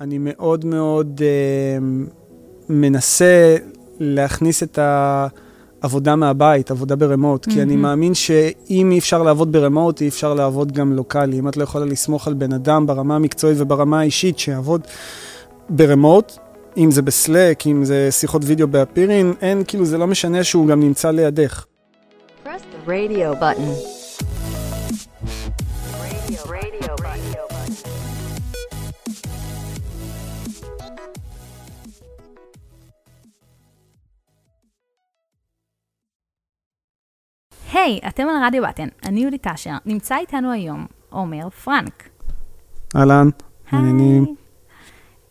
אני מאוד מאוד אה, מנסה להכניס את העבודה מהבית, עבודה ברמוט, mm-hmm. כי אני מאמין שאם אי אפשר לעבוד ברמוט, אי אפשר לעבוד גם לוקאלי. אם את לא יכולה לסמוך על בן אדם ברמה המקצועית וברמה האישית שיעבוד ברמוט, אם זה בסלק, אם זה שיחות וידאו באפירין, אין, כאילו, זה לא משנה שהוא גם נמצא לידך. Press the radio button. היי, hey, אתם על רדיו בטן, אני יהודית אשר, נמצא איתנו היום עומר פרנק. אהלן, מעניינים.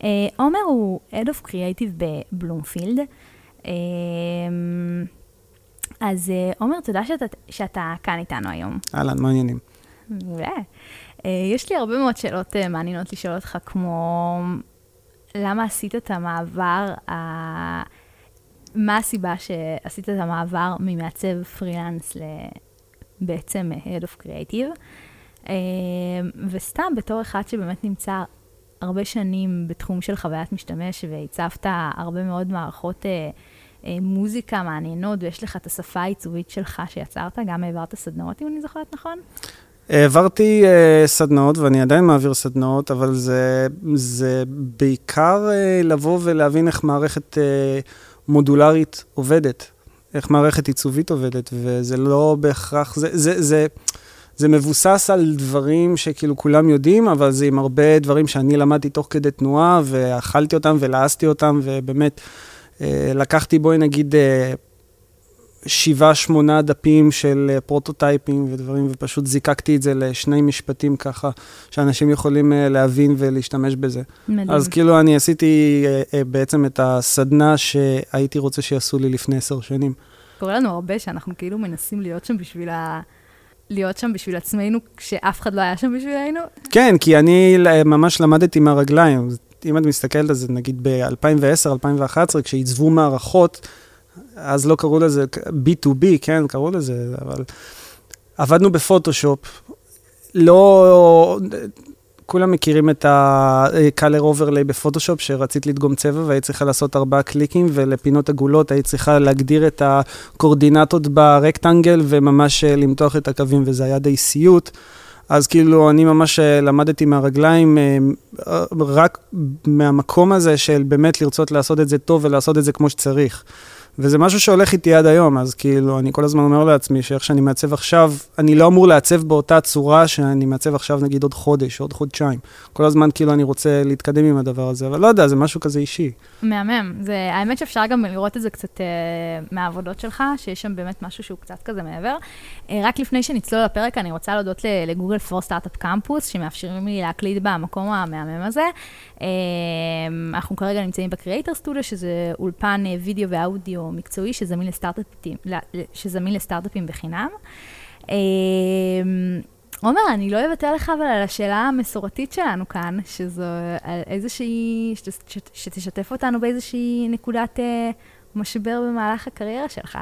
אה, עומר הוא Head of Creative בבלומפילד. אה, אז אה, עומר, תודה שאתה, שאתה כאן איתנו היום. אהלן, מעניינים. מעולה. יש לי הרבה מאוד שאלות מעניינות לשאול אותך, כמו למה עשית את המעבר מה הסיבה שעשית את המעבר ממעצב פרילנס לבעצם Head of Creative? אה, וסתם בתור אחד שבאמת נמצא הרבה שנים בתחום של חוויית משתמש והצבת הרבה מאוד מערכות אה, אה, מוזיקה מעניינות ויש לך את השפה העיצובית שלך שיצרת, גם העברת סדנאות אם אני זוכרת נכון? העברתי uh, סדנאות, ואני עדיין מעביר סדנאות, אבל זה, זה בעיקר uh, לבוא ולהבין איך מערכת uh, מודולרית עובדת, איך מערכת עיצובית עובדת, וזה לא בהכרח, זה, זה, זה, זה מבוסס על דברים שכאילו כולם יודעים, אבל זה עם הרבה דברים שאני למדתי תוך כדי תנועה, ואכלתי אותם ולעסתי אותם, ובאמת, אה, לקחתי, בואי נגיד, אה, שבעה, שמונה דפים של אה, פרוטוטייפים ודברים, ופשוט זיקקתי את זה לשני משפטים ככה, שאנשים יכולים אה, להבין ולהשתמש בזה. מדהים. אז כאילו אני עשיתי אה, בעצם את הסדנה שהייתי רוצה שיעשו לי לפני עשר שנים. קורה לנו הרבה שאנחנו כאילו מנסים להיות שם בשביל ה... להיות שם בשביל עצמנו, כשאף אחד לא היה שם בשבילנו? כן, כי אני ממש למדתי מהרגליים. אם את מסתכלת על זה, נגיד ב-2010, 2011, כשעיצבו מערכות, אז לא קראו לזה B2B, כן, קראו לזה, אבל עבדנו בפוטושופ. לא, כולם מכירים את ה-color overlay בפוטושופ, שרצית לדגום צבע והיית צריכה לעשות ארבעה קליקים, ולפינות עגולות היית צריכה להגדיר את הקורדינטות ברקטנגל וממש אה, למתוח את הקווים, וזה היה די סיוט. אז כאילו, אני ממש אה, למדתי מהרגליים, אה, רק מהמקום הזה של באמת לרצות לעשות את זה טוב ולעשות את זה כמו שצריך. וזה משהו שהולך איתי עד היום, אז כאילו, אני כל הזמן אומר לעצמי שאיך שאני מעצב עכשיו, אני לא אמור לעצב באותה צורה שאני מעצב עכשיו, נגיד, עוד חודש, עוד חודשיים. כל הזמן, כאילו, אני רוצה להתקדם עם הדבר הזה, אבל לא יודע, זה משהו כזה אישי. מהמם. זה, האמת שאפשר גם לראות את זה קצת uh, מהעבודות שלך, שיש שם באמת משהו שהוא קצת כזה מעבר. Uh, רק לפני שנצלול לפרק, אני רוצה להודות לגוגל פור סטארט-אפ קמפוס, שמאפשרים לי להקליט במקום המהמם הזה. Uh, אנחנו כרגע נמצאים בקריאייטר סטודיו, שזה אולפן uh, וידאו ואודיו מקצועי שזמין לסטארט-אפים, שזמין לסטארט-אפים בחינם. אמ, עומר, אני לא אוותר לך אבל על השאלה המסורתית שלנו כאן, שזו על איזושהי, שתשתף אותנו באיזושהי נקודת אה, משבר במהלך הקריירה שלך.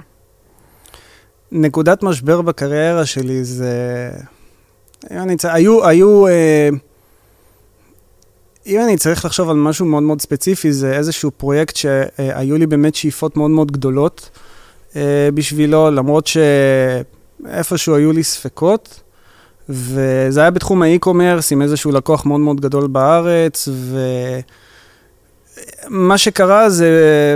נקודת משבר בקריירה שלי זה... היו, היו, אה, אם אני צריך לחשוב על משהו מאוד מאוד ספציפי, זה איזשהו פרויקט שהיו לי באמת שאיפות מאוד מאוד גדולות אה, בשבילו, למרות שאיפשהו היו לי ספקות. וזה היה בתחום האי-קומרס עם איזשהו לקוח מאוד מאוד גדול בארץ, ומה שקרה זה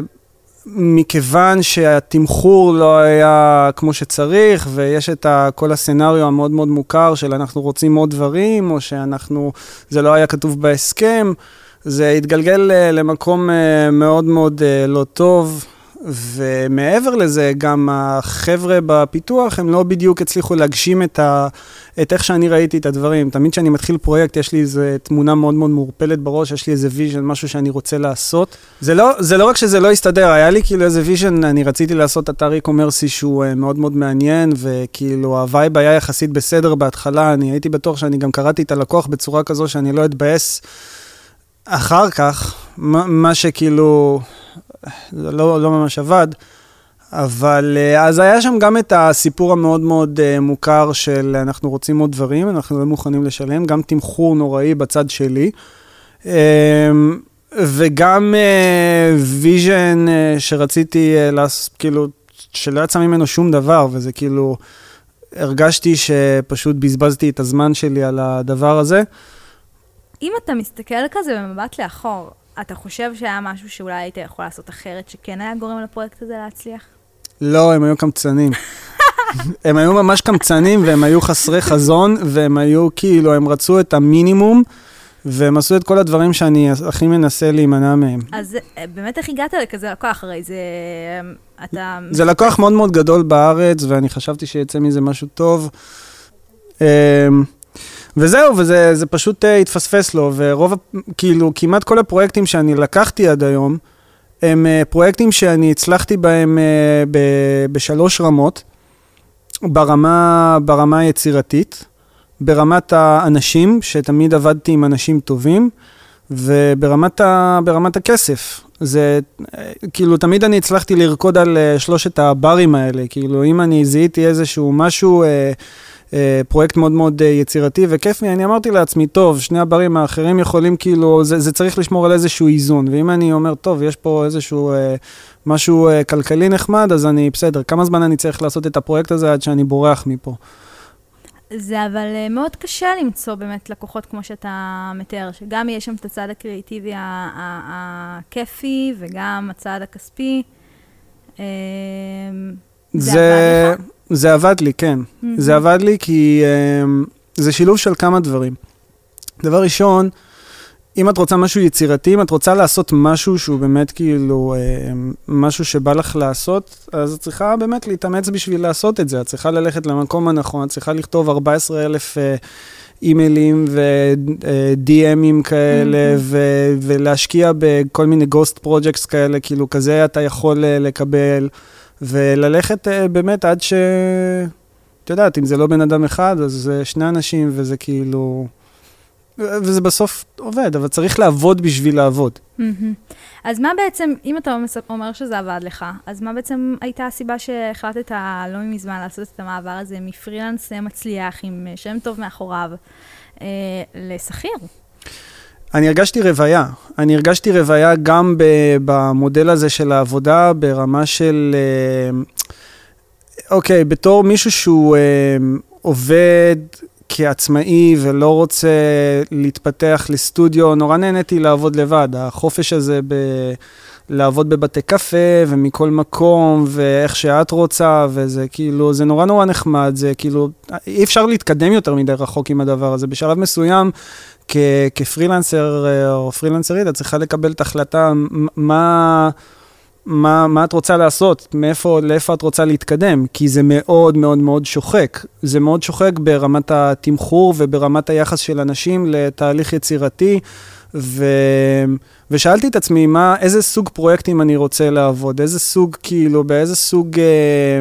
מכיוון שהתמחור לא היה כמו שצריך, ויש את כל ה scenario המאוד מאוד מוכר של אנחנו רוצים עוד דברים, או שאנחנו, זה לא היה כתוב בהסכם, זה התגלגל אה, למקום אה, מאוד מאוד אה, לא טוב. ומעבר לזה, גם החבר'ה בפיתוח, הם לא בדיוק הצליחו להגשים את, ה, את איך שאני ראיתי את הדברים. תמיד כשאני מתחיל פרויקט, יש לי איזו תמונה מאוד מאוד מעורפלת בראש, יש לי איזה vision, משהו שאני רוצה לעשות. זה לא, זה לא רק שזה לא הסתדר, היה לי כאילו איזה vision, אני רציתי לעשות אתר e-commerce שהוא אה, מאוד מאוד מעניין, וכאילו ה vibe היה יחסית בסדר בהתחלה, אני הייתי בטוח שאני גם קראתי את הלקוח בצורה כזו שאני לא אתבאס אחר כך, מה שכאילו... זה לא, לא ממש עבד. אבל אה, אז היה שם גם את הסיפור המאוד מאוד אה, מוכר של אנחנו רוצים עוד דברים, אנחנו לא מוכנים לשלם, גם תמחור נוראי בצד שלי. וגם vision שרציתי לעשות, כאילו, שלא יצא ממנו שום דבר, וזה כאילו, הרגשתי שפשוט בזבזתי את הזמן שלי על הדבר הזה. אם אתה מסתכל כזה במבט לאחור, אתה חושב שהיה משהו שאולי היית יכול לעשות אחרת, שכן היה גורם לפרויקט הזה להצליח? לא, הם היו קמצנים. הם היו ממש קמצנים, והם היו חסרי חזון, והם היו כאילו, הם רצו את המינימום, והם עשו את כל הדברים שאני הכי מנסה להימנע מהם. אז אה, באמת איך הגעת לכזה לקוח? הרי זה... אתה... זה לקוח מאוד מאוד גדול בארץ, ואני חשבתי שיצא מזה משהו טוב. וזהו, וזה פשוט uh, התפספס לו, ורוב, כאילו, כמעט כל הפרויקטים שאני לקחתי עד היום, הם uh, פרויקטים שאני הצלחתי בהם uh, ב- בשלוש רמות, ברמה, ברמה היצירתית, ברמת האנשים, שתמיד עבדתי עם אנשים טובים, וברמת ה, ברמת הכסף. זה, כאילו, תמיד אני הצלחתי לרקוד על שלושת הברים האלה, כאילו, אם אני זיהיתי איזשהו משהו... אה, פרויקט מאוד מאוד אה, יצירתי וכיף לי, אני אמרתי לעצמי, טוב, שני הברים האחרים יכולים כאילו, זה, זה צריך לשמור על איזשהו איזון, ואם אני אומר, טוב, יש פה איזשהו אה, משהו אה, כלכלי נחמד, אז אני בסדר, כמה זמן אני צריך לעשות את הפרויקט הזה עד שאני בורח מפה? זה אבל אה, מאוד קשה למצוא באמת לקוחות כמו שאתה מתאר, שגם יש שם את הצד הקריאיטיבי הכיפי וגם הצד הכספי. זה, זה? זה עבד לי, כן. Mm-hmm. זה עבד לי כי um, זה שילוב של כמה דברים. דבר ראשון, אם את רוצה משהו יצירתי, אם את רוצה לעשות משהו שהוא באמת כאילו um, משהו שבא לך לעשות, אז את צריכה באמת להתאמץ בשביל לעשות את זה. את צריכה ללכת למקום הנכון, את צריכה לכתוב 14,000 uh, אימיילים ו-DMים כאלה, mm-hmm. ו- ולהשקיע בכל מיני גוסט פרויקטס כאלה, כאילו כזה אתה יכול uh, לקבל. וללכת uh, באמת עד ש... את יודעת, אם זה לא בן אדם אחד, אז זה שני אנשים, וזה כאילו... וזה בסוף עובד, אבל צריך לעבוד בשביל לעבוד. Mm-hmm. אז מה בעצם, אם אתה אומר שזה עבד לך, אז מה בעצם הייתה הסיבה שהחלטת לא מזמן לעשות את המעבר הזה מפרילנס מצליח עם שם טוב מאחוריו אה, לשכיר? אני הרגשתי רוויה. אני הרגשתי רוויה גם במודל הזה של העבודה, ברמה של... אה, אוקיי, בתור מישהו שהוא אה, עובד כעצמאי ולא רוצה להתפתח לסטודיו, נורא נהניתי לעבוד לבד. החופש הזה ב... לעבוד בבתי קפה ומכל מקום ואיך שאת רוצה, וזה כאילו, זה נורא נורא נחמד, זה כאילו, אי אפשר להתקדם יותר מדי רחוק עם הדבר הזה. בשלב מסוים, כ- כפרילנסר אה, או פרילנסרית, את צריכה לקבל את ההחלטה מה... מה, מה את רוצה לעשות, מאיפה, לאיפה את רוצה להתקדם, כי זה מאוד מאוד מאוד שוחק. זה מאוד שוחק ברמת התמחור וברמת היחס של אנשים לתהליך יצירתי, ו, ושאלתי את עצמי, מה, איזה סוג פרויקטים אני רוצה לעבוד, איזה סוג, כאילו, באיזה סוג, אה,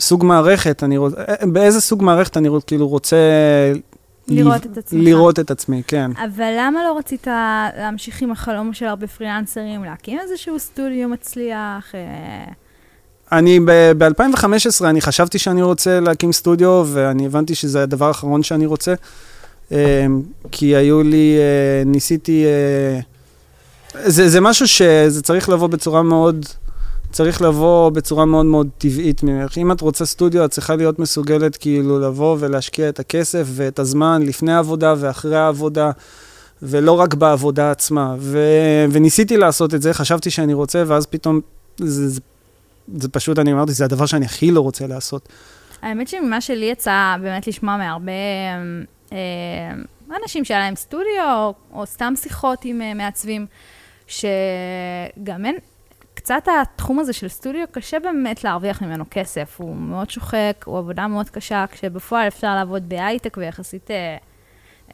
סוג מערכת אני רוצה, אה, באיזה סוג מערכת אני כאילו רוצה לראות את עצמך. לראות את עצמי, כן. אבל למה לא רצית להמשיך עם החלום של הרבה פרילנסרים, להקים איזשהו סטודיו מצליח? אה? אני ב-2015, אני חשבתי שאני רוצה להקים סטודיו, ואני הבנתי שזה הדבר האחרון שאני רוצה, כי היו לי, אה, ניסיתי, זה, זה משהו שזה צריך לבוא בצורה מאוד צריך לבוא בצורה מאוד מאוד טבעית ממך. אם את רוצה סטודיו, את צריכה להיות מסוגלת כאילו לבוא ולהשקיע את הכסף ואת הזמן לפני העבודה ואחרי העבודה, ולא רק בעבודה עצמה. ו- וניסיתי לעשות את זה, חשבתי שאני רוצה, ואז פתאום זה, זה, זה פשוט, אני אמרתי, זה הדבר שאני הכי לא רוצה לעשות. האמת שממה שלי יצא באמת לשמוע מהרבה אה, אנשים שהיה להם סטודיו, או, או סתם שיחות עם אה, מעצבים, שגם אין, קצת התחום הזה של סטודיו, קשה באמת להרוויח ממנו כסף. הוא מאוד שוחק, הוא עבודה מאוד קשה, כשבפועל אפשר לעבוד בהייטק ויחסית אה,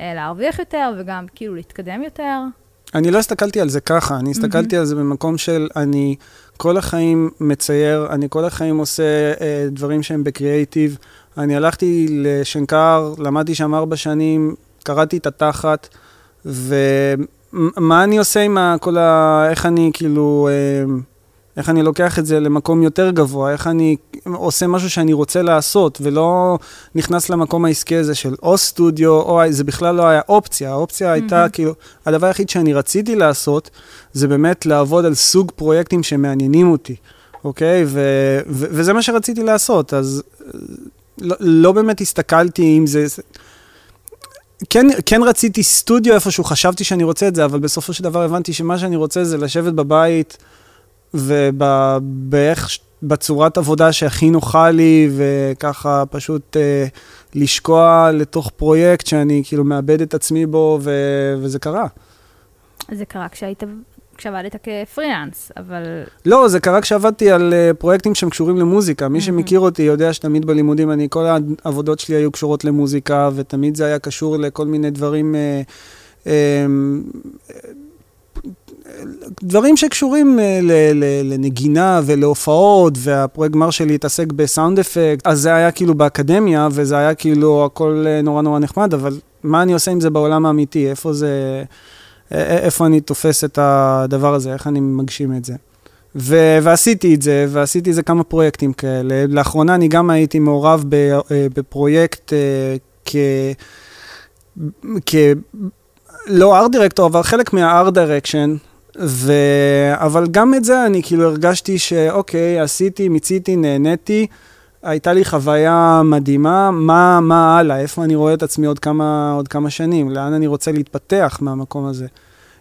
אה, להרוויח יותר וגם כאילו להתקדם יותר. אני לא הסתכלתי על זה ככה, אני הסתכלתי mm-hmm. על זה במקום של אני כל החיים מצייר, אני כל החיים עושה אה, דברים שהם בקריאייטיב. אני הלכתי לשנקר, למדתי שם ארבע שנים, קראתי את התחת, ומה אני עושה עם כל ה... איך אני כאילו... אה, איך אני לוקח את זה למקום יותר גבוה, איך אני עושה משהו שאני רוצה לעשות, ולא נכנס למקום העסקי הזה של או סטודיו, או זה בכלל לא היה אופציה. האופציה mm-hmm. הייתה כאילו, הדבר היחיד שאני רציתי לעשות, זה באמת לעבוד על סוג פרויקטים שמעניינים אותי, אוקיי? ו- ו- וזה מה שרציתי לעשות, אז לא, לא באמת הסתכלתי אם זה... כן, כן רציתי סטודיו איפשהו, חשבתי שאני רוצה את זה, אבל בסופו של דבר הבנתי שמה שאני רוצה זה לשבת בבית ובאיך, בצורת עבודה שהכי נוחה לי, וככה פשוט אה, לשקוע לתוך פרויקט שאני כאילו מאבד את עצמי בו, ו, וזה קרה. זה קרה כשהיית כשעבדת כפרילנס, אבל... לא, זה קרה כשעבדתי על uh, פרויקטים שהם קשורים למוזיקה. מי שמכיר אותי יודע שתמיד בלימודים, אני, כל העבודות שלי היו קשורות למוזיקה, ותמיד זה היה קשור לכל מיני דברים... Uh, uh, דברים שקשורים ל, לנגינה ולהופעות, והפרויקט גמר שלי התעסק בסאונד אפקט, אז זה היה כאילו באקדמיה, וזה היה כאילו הכל נורא נורא נחמד, אבל מה אני עושה עם זה בעולם האמיתי? איפה זה... איפה אני תופס את הדבר הזה, איך אני מגשים את זה. ו- ועשיתי את זה, ועשיתי את זה כמה פרויקטים כאלה. לאחרונה אני גם הייתי מעורב ב- אה, בפרויקט אה, כ... לא ארט דירקטור, אבל חלק מהארט דירקשן, ו... אבל גם את זה אני כאילו הרגשתי שאוקיי, עשיתי, מיציתי, נהניתי. הייתה לי חוויה מדהימה, מה, מה הלאה, איפה אני רואה את עצמי עוד כמה, עוד כמה שנים, לאן אני רוצה להתפתח מהמקום הזה.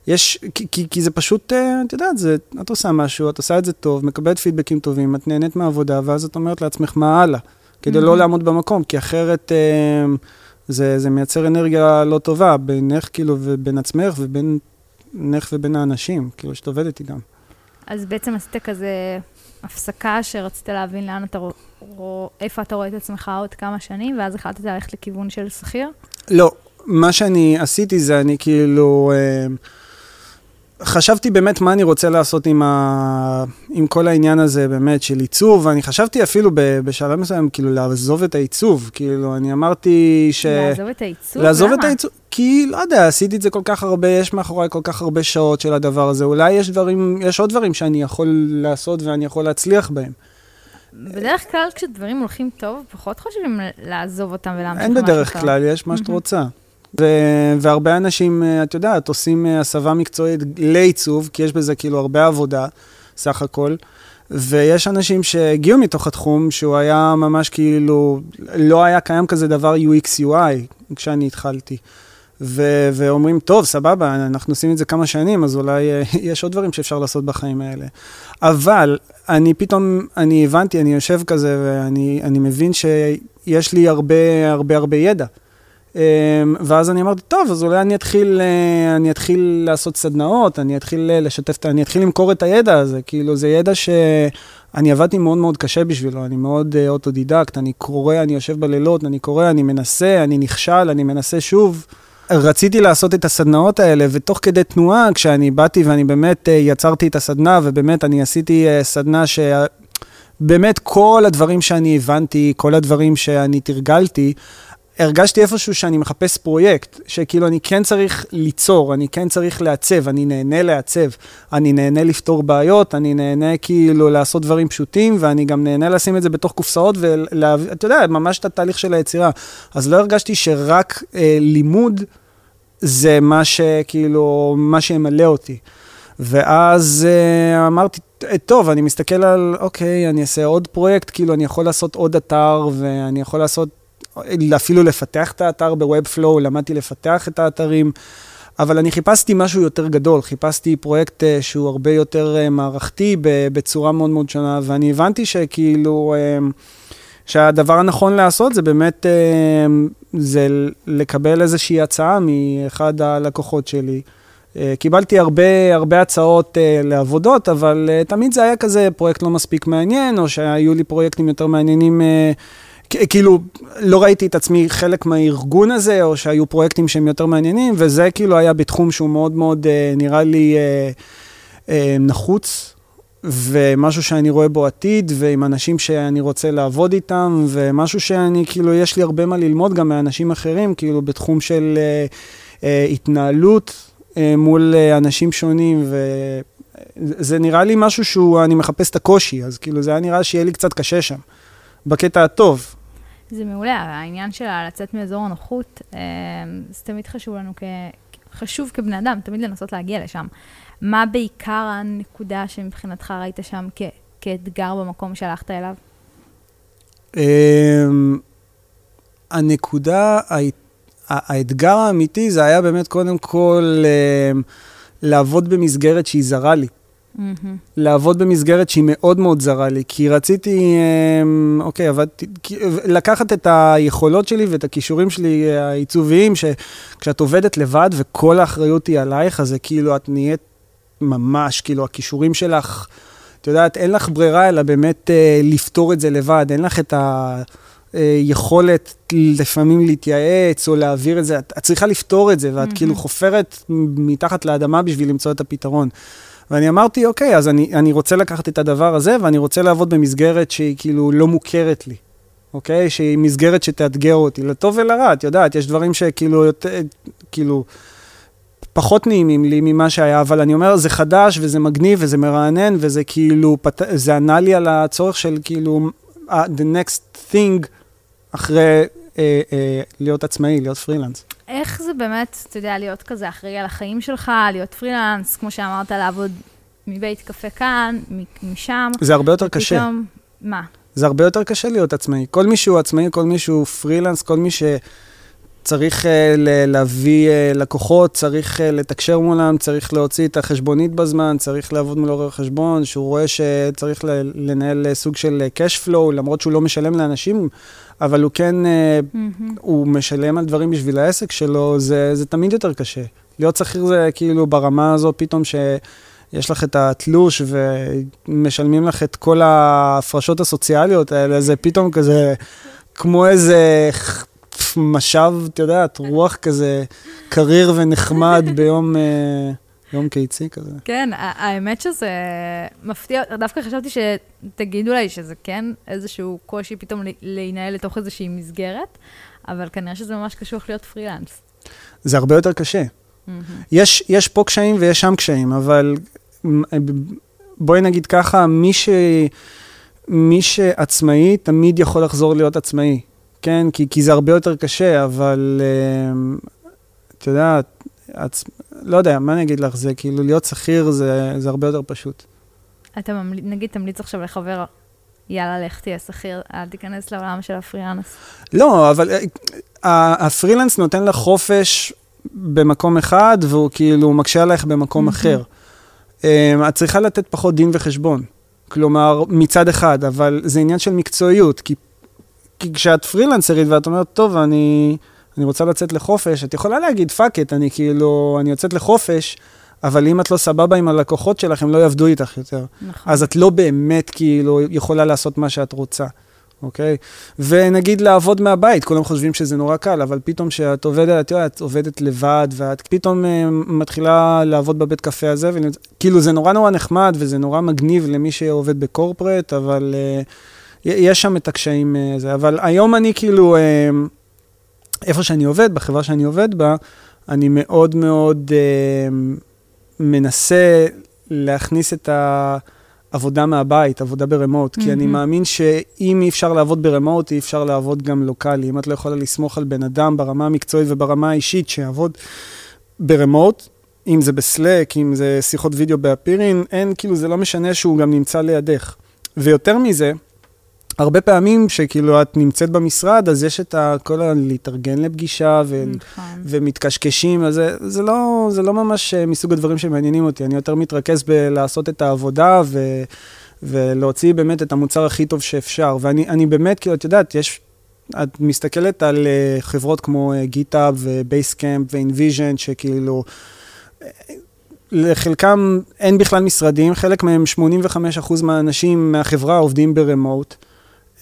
יש, כי, כי, כי זה פשוט, אה, את יודעת, זה, את עושה משהו, את עושה את זה טוב, מקבלת פידבקים טובים, את נהנית מהעבודה, ואז את אומרת לעצמך מה הלאה, כדי mm-hmm. לא לעמוד במקום, כי אחרת אה, זה, זה מייצר אנרגיה לא טובה בינך, כאילו, ובין עצמך ובינך ובין האנשים, כאילו, שאת עובדת איתם. אז בעצם עשית כזה הפסקה שרצית להבין לאן אתה רואה, איפה אתה רואה את עצמך עוד כמה שנים, ואז החלטת ללכת לכיוון של שכיר? לא, מה שאני עשיתי זה אני כאילו... אה, חשבתי באמת מה אני רוצה לעשות עם, ה... עם כל העניין הזה באמת של עיצוב, ואני חשבתי אפילו בשלב מסוים, כאילו, לעזוב את העיצוב. כאילו, אני אמרתי ש... לעזוב את העיצוב? לעזוב למה? את העיצוב, כי, לא יודע, עשיתי את זה כל כך הרבה, יש מאחוריי כל כך הרבה שעות של הדבר הזה. אולי יש דברים, יש עוד דברים שאני יכול לעשות ואני יכול להצליח בהם. בדרך כלל כשדברים הולכים טוב, פחות חושבים לעזוב אותם ולהמשיך משהו טוב. אין בדרך כלל, יש מה שאת רוצה. ו- והרבה אנשים, אה, את יודעת, עושים אה, הסבה מקצועית לעיצוב, כי יש בזה כאילו הרבה עבודה, סך הכל. ויש אנשים שהגיעו מתוך התחום, שהוא היה ממש כאילו, לא היה קיים כזה דבר UX/UI כשאני התחלתי. ו- ואומרים, טוב, סבבה, אנחנו עושים את זה כמה שנים, אז אולי אה, יש עוד דברים שאפשר לעשות בחיים האלה. אבל אני פתאום, אני הבנתי, אני יושב כזה, ואני מבין שיש לי הרבה, הרבה, הרבה ידע. אמ, ואז אני אמרתי, טוב, אז אולי אני אתחיל, אה, אני אתחיל לעשות סדנאות, אני אתחיל אה, לשתף, אני אתחיל למכור את הידע הזה. כאילו, זה ידע שאני עבדתי מאוד מאוד קשה בשבילו, אני מאוד אוטודידקט, אני קורא, אני יושב בלילות, אני קורא, אני מנסה, אני נכשל, אני מנסה שוב. רציתי לעשות את הסדנאות האלה, ותוך כדי תנועה, כשאני באתי ואני באמת יצרתי את הסדנה, ובאמת אני עשיתי סדנה ש... באמת כל הדברים שאני הבנתי, כל הדברים שאני תרגלתי, הרגשתי איפשהו שאני מחפש פרויקט, שכאילו אני כן צריך ליצור, אני כן צריך לעצב, אני נהנה לעצב, אני נהנה לפתור בעיות, אני נהנה כאילו לעשות דברים פשוטים, ואני גם נהנה לשים את זה בתוך קופסאות, ואתה יודע, ממש את התהליך של היצירה. אז לא הרגשתי שרק אה, לימוד זה מה שכאילו, מה שימלא אותי. ואז אה, אמרתי, טוב, אני מסתכל על, אוקיי, אני אעשה עוד פרויקט, כאילו, אני יכול לעשות עוד אתר, ואני יכול לעשות אפילו לפתח את האתר ב-Webflow, למדתי לפתח את האתרים, אבל אני חיפשתי משהו יותר גדול, חיפשתי פרויקט uh, שהוא הרבה יותר uh, מערכתי בצורה מאוד מאוד שונה, ואני הבנתי שכאילו, uh, שהדבר הנכון לעשות זה באמת, זה לקבל איזושהי הצעה מאחד הלקוחות שלי. קיבלתי הרבה, הרבה הצעות לעבודות, אבל תמיד זה היה כזה פרויקט לא מספיק מעניין, או שהיו לי פרויקטים יותר מעניינים כאילו, לא ראיתי את עצמי חלק מהארגון הזה, או שהיו פרויקטים שהם יותר מעניינים, וזה כאילו היה בתחום שהוא מאוד מאוד, אה, נראה לי, אה, אה, נחוץ, ומשהו שאני רואה בו עתיד, ועם אנשים שאני רוצה לעבוד איתם, ומשהו שאני, כאילו, יש לי הרבה מה ללמוד גם מאנשים אחרים, כאילו, בתחום של התנהלות מול אנשים שונים, ו... זה נראה לי משהו שהוא, אני מחפש את הקושי, אז כאילו זה היה נראה שיהיה לי קצת קשה שם, בקטע הטוב. זה מעולה, העניין של לצאת מאזור הנוחות, אה, זה תמיד חשוב לנו, כ... חשוב כבני אדם, תמיד לנסות להגיע לשם. מה בעיקר הנקודה שמבחינתך ראית שם כ... כאתגר במקום שהלכת אליו? אמ, הנקודה, האתגר האמיתי זה היה באמת קודם כל אמ, לעבוד במסגרת שהיא זרה לי. Mm-hmm. לעבוד במסגרת שהיא מאוד מאוד זרה לי, כי רציתי, אמ, אוקיי, עבדתי, לקחת את היכולות שלי ואת הכישורים שלי העיצוביים, שכשאת עובדת לבד וכל האחריות היא עלייך, אז זה כאילו, את נהיית ממש, כאילו, הכישורים שלך, את יודעת, אין לך ברירה אלא באמת אה, לפתור את זה לבד, אין לך את ה... יכולת לפעמים להתייעץ או להעביר את זה, את, את צריכה לפתור את זה, ואת mm-hmm. כאילו חופרת מתחת לאדמה בשביל למצוא את הפתרון. ואני אמרתי, אוקיי, אז אני, אני רוצה לקחת את הדבר הזה, ואני רוצה לעבוד במסגרת שהיא כאילו לא מוכרת לי, אוקיי? שהיא מסגרת שתאתגר אותי, לטוב ולרע, את יודעת, יש דברים שכאילו, יותר, כאילו, פחות נעימים לי ממה שהיה, אבל אני אומר, זה חדש וזה מגניב וזה מרענן, וזה כאילו, פת... זה ענה לי על הצורך של כאילו, uh, the next thing אחרי uh, uh, להיות עצמאי, להיות פרילנס. איך זה באמת, אתה יודע, להיות כזה אחראי על החיים שלך, להיות פרילנס, כמו שאמרת, לעבוד מבית קפה כאן, משם. זה הרבה יותר ופתאום, קשה. מה? זה הרבה יותר קשה להיות עצמאי. כל מי שהוא עצמאי, כל מי שהוא פרילנס, כל מי שצריך uh, להביא uh, לקוחות, צריך uh, לתקשר מולם, צריך להוציא את החשבונית בזמן, צריך לעבוד מול עורר חשבון, שהוא רואה שצריך לנהל סוג של cash flow, למרות שהוא לא משלם לאנשים. אבל הוא כן, mm-hmm. הוא משלם על דברים בשביל העסק שלו, זה, זה תמיד יותר קשה. להיות שכיר זה כאילו ברמה הזו, פתאום שיש לך את התלוש ומשלמים לך את כל ההפרשות הסוציאליות האלה, זה פתאום כזה, כמו איזה משאב, את יודעת, רוח כזה קריר ונחמד ביום... אה, יום קיצי כזה. כן, האמת שזה מפתיע, דווקא חשבתי שתגידו לי שזה כן איזשהו קושי פתאום להינהל לתוך איזושהי מסגרת, אבל כנראה שזה ממש קשוח להיות פרילנס. זה הרבה יותר קשה. Mm-hmm. יש, יש פה קשיים ויש שם קשיים, אבל בואי נגיד ככה, מי, ש, מי שעצמאי תמיד יכול לחזור להיות עצמאי, כן? כי, כי זה הרבה יותר קשה, אבל uh, את יודעת, עצ... לא יודע, מה אני אגיד לך, זה כאילו להיות שכיר זה, זה הרבה יותר פשוט. אתה ממל... נגיד תמליץ עכשיו לחבר, יאללה, לך תהיה שכיר, אל תיכנס לעולם של הפרילנס. לא, אבל אה, הפרילנס נותן לך חופש במקום אחד, והוא כאילו מקשה עלייך במקום אחר. אמ, את צריכה לתת פחות דין וחשבון. כלומר, מצד אחד, אבל זה עניין של מקצועיות, כי, כי כשאת פרילנסרית ואת אומרת, טוב, אני... אני רוצה לצאת לחופש, את יכולה להגיד, fuck it, אני כאילו, אני יוצאת לחופש, אבל אם את לא סבבה עם הלקוחות שלך, הם לא יעבדו איתך יותר. נכון. אז את לא באמת כאילו יכולה לעשות מה שאת רוצה, אוקיי? ונגיד לעבוד מהבית, כולם חושבים שזה נורא קל, אבל פתאום כשאת עובדת, את יודעת, עובדת לבד, ואת פתאום uh, מתחילה לעבוד בבית קפה הזה, וכאילו זה נורא נורא נחמד, וזה נורא מגניב למי שעובד בקורפרט, אבל uh, יש שם את הקשיים, uh, אבל היום אני כאילו... Uh, איפה שאני עובד, בחברה שאני עובד בה, אני מאוד מאוד אה, מנסה להכניס את העבודה מהבית, עבודה ברמוט, mm-hmm. כי אני מאמין שאם אי אפשר לעבוד ברמוט, אי אפשר לעבוד גם לוקאלי. אם את לא יכולה לסמוך על בן אדם ברמה המקצועית וברמה האישית שיעבוד ברמוט, אם זה בסלק, אם זה שיחות וידאו באפירין, אין, כאילו, זה לא משנה שהוא גם נמצא לידך. ויותר מזה, הרבה פעמים שכאילו את נמצאת במשרד, אז יש את כל ה... להתארגן לפגישה ו... נכון. ומתקשקשים, אז זה, זה, לא, זה לא ממש אה, מסוג הדברים שמעניינים אותי, אני יותר מתרכז בלעשות את העבודה ו... ולהוציא באמת את המוצר הכי טוב שאפשר. ואני באמת, כאילו, את יודעת, יש, את מסתכלת על אה, חברות כמו GitHub ו Basecamp ו InVision, שכאילו... אה, לחלקם אין בכלל משרדים, חלק מהם, 85% מהאנשים מהחברה עובדים ב remote.